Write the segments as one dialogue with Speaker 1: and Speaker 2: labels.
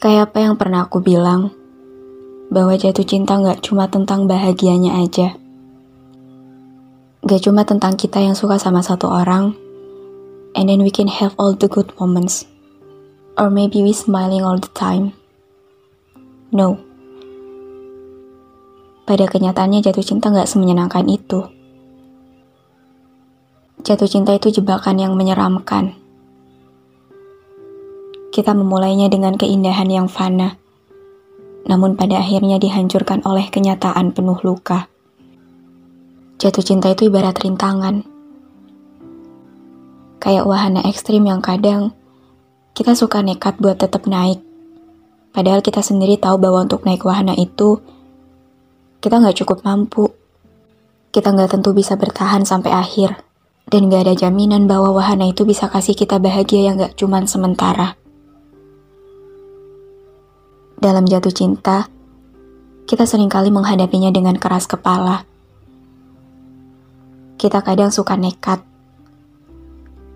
Speaker 1: Kayak apa yang pernah aku bilang, bahwa jatuh cinta nggak cuma tentang bahagianya aja. Gak cuma tentang kita yang suka sama satu orang, and then we can have all the good moments. Or maybe we smiling all the time. No. Pada kenyataannya jatuh cinta nggak semenyenangkan itu. Jatuh cinta itu jebakan yang menyeramkan. Kita memulainya dengan keindahan yang fana, namun pada akhirnya dihancurkan oleh kenyataan penuh luka. Jatuh cinta itu ibarat rintangan, kayak wahana ekstrim yang kadang kita suka nekat buat tetap naik. Padahal kita sendiri tahu bahwa untuk naik wahana itu kita nggak cukup mampu. Kita nggak tentu bisa bertahan sampai akhir. Dan nggak ada jaminan bahwa wahana itu bisa kasih kita bahagia yang nggak cuman sementara. Dalam jatuh cinta, kita sering kali menghadapinya dengan keras kepala. Kita kadang suka nekat,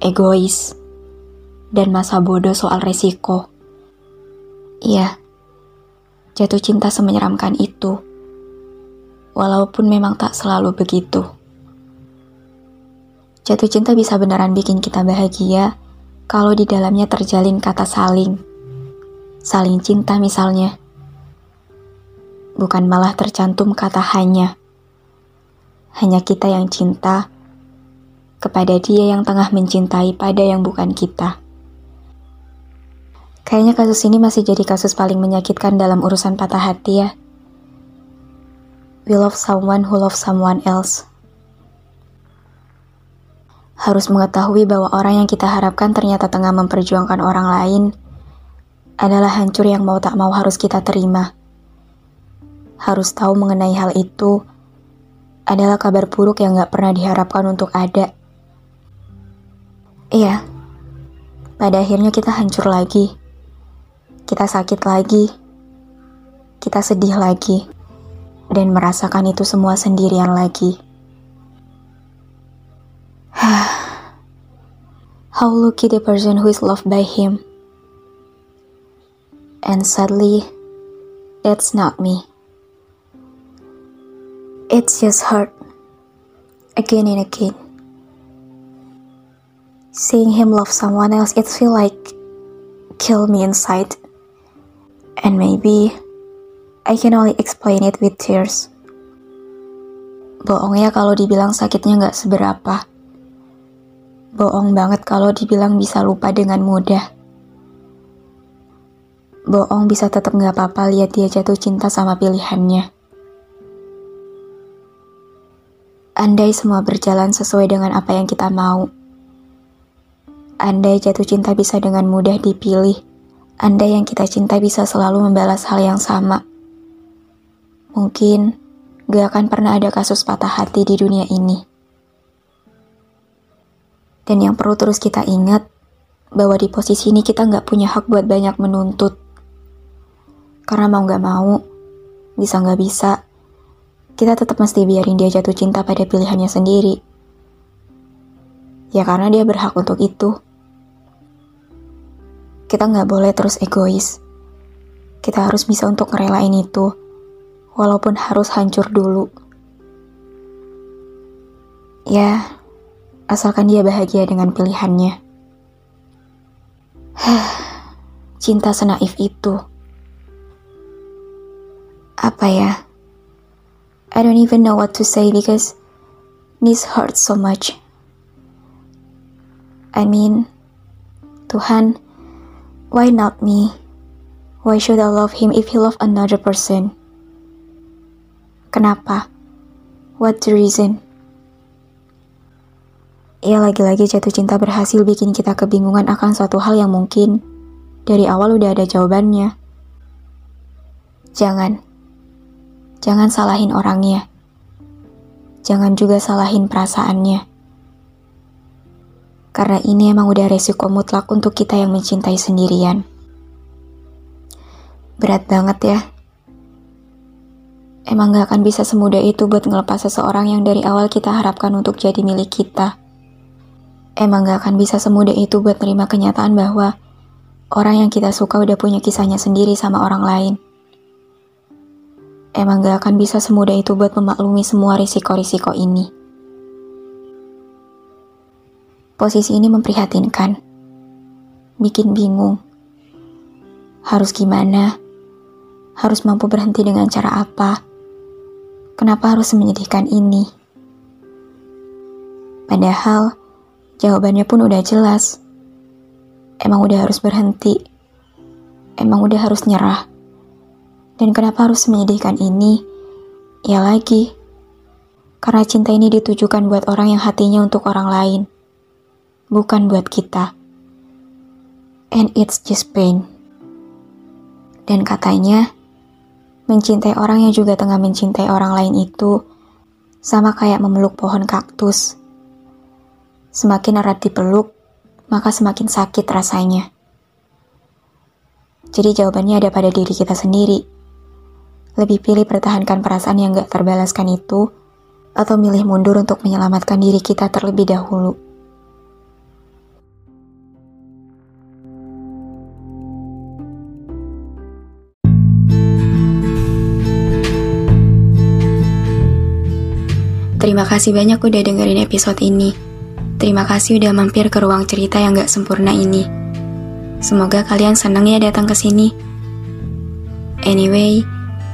Speaker 1: egois, dan masa bodoh soal resiko. Iya, jatuh cinta semenyeramkan itu, walaupun memang tak selalu begitu. Jatuh cinta bisa beneran bikin kita bahagia kalau di dalamnya terjalin kata saling. Saling cinta misalnya. Bukan malah tercantum kata hanya. Hanya kita yang cinta kepada dia yang tengah mencintai pada yang bukan kita. Kayaknya kasus ini masih jadi kasus paling menyakitkan dalam urusan patah hati ya. We love someone who loves someone else. Harus mengetahui bahwa orang yang kita harapkan ternyata tengah memperjuangkan orang lain adalah hancur yang mau tak mau harus kita terima. Harus tahu mengenai hal itu adalah kabar buruk yang gak pernah diharapkan untuk ada. Iya, pada akhirnya kita hancur lagi. Kita sakit lagi. Kita sedih lagi. Dan merasakan itu semua sendirian lagi. How lucky the person who is loved by him. And sadly, that's not me. It's just hurt. Again and again. Seeing him love someone else, it feel like kill me inside. And maybe I can only explain it with tears. Bohong ya kalau dibilang sakitnya nggak seberapa. Bohong banget kalau dibilang bisa lupa dengan mudah. Bohong bisa tetap nggak apa-apa lihat dia jatuh cinta sama pilihannya. Andai semua berjalan sesuai dengan apa yang kita mau. Andai jatuh cinta bisa dengan mudah dipilih. Andai yang kita cinta bisa selalu membalas hal yang sama. Mungkin gak akan pernah ada kasus patah hati di dunia ini. Dan yang perlu terus kita ingat, bahwa di posisi ini kita nggak punya hak buat banyak menuntut. Karena mau nggak mau, bisa nggak bisa, kita tetap mesti biarin dia jatuh cinta pada pilihannya sendiri. Ya karena dia berhak untuk itu. Kita nggak boleh terus egois. Kita harus bisa untuk ngerelain itu, walaupun harus hancur dulu. Ya, asalkan dia bahagia dengan pilihannya. Cinta senaif itu. Apa ya? I don't even know what to say because this hurts so much. I mean, Tuhan, why not me? Why should I love him if he love another person? Kenapa? What the reason? Ya lagi-lagi jatuh cinta berhasil bikin kita kebingungan akan suatu hal yang mungkin dari awal udah ada jawabannya. Jangan. Jangan salahin orangnya. Jangan juga salahin perasaannya. Karena ini emang udah resiko mutlak untuk kita yang mencintai sendirian. Berat banget ya. Emang gak akan bisa semudah itu buat ngelepas seseorang yang dari awal kita harapkan untuk jadi milik kita. Emang gak akan bisa semudah itu buat nerima kenyataan bahwa orang yang kita suka udah punya kisahnya sendiri sama orang lain. Emang gak akan bisa semudah itu buat memaklumi semua risiko-risiko ini. Posisi ini memprihatinkan, bikin bingung. Harus gimana? Harus mampu berhenti dengan cara apa? Kenapa harus menyedihkan ini? Padahal jawabannya pun udah jelas emang udah harus berhenti. Emang udah harus nyerah. Dan kenapa harus menyedihkan ini? Ya lagi, karena cinta ini ditujukan buat orang yang hatinya untuk orang lain, bukan buat kita. And it's just pain. Dan katanya, mencintai orang yang juga tengah mencintai orang lain itu sama kayak memeluk pohon kaktus. Semakin erat dipeluk, maka semakin sakit rasanya. Jadi jawabannya ada pada diri kita sendiri. Lebih pilih pertahankan perasaan yang gak terbalaskan itu, atau milih mundur untuk menyelamatkan diri kita terlebih dahulu. Terima kasih banyak udah dengerin episode ini. Terima kasih udah mampir ke ruang cerita yang gak sempurna ini. Semoga kalian senang ya datang ke sini. Anyway,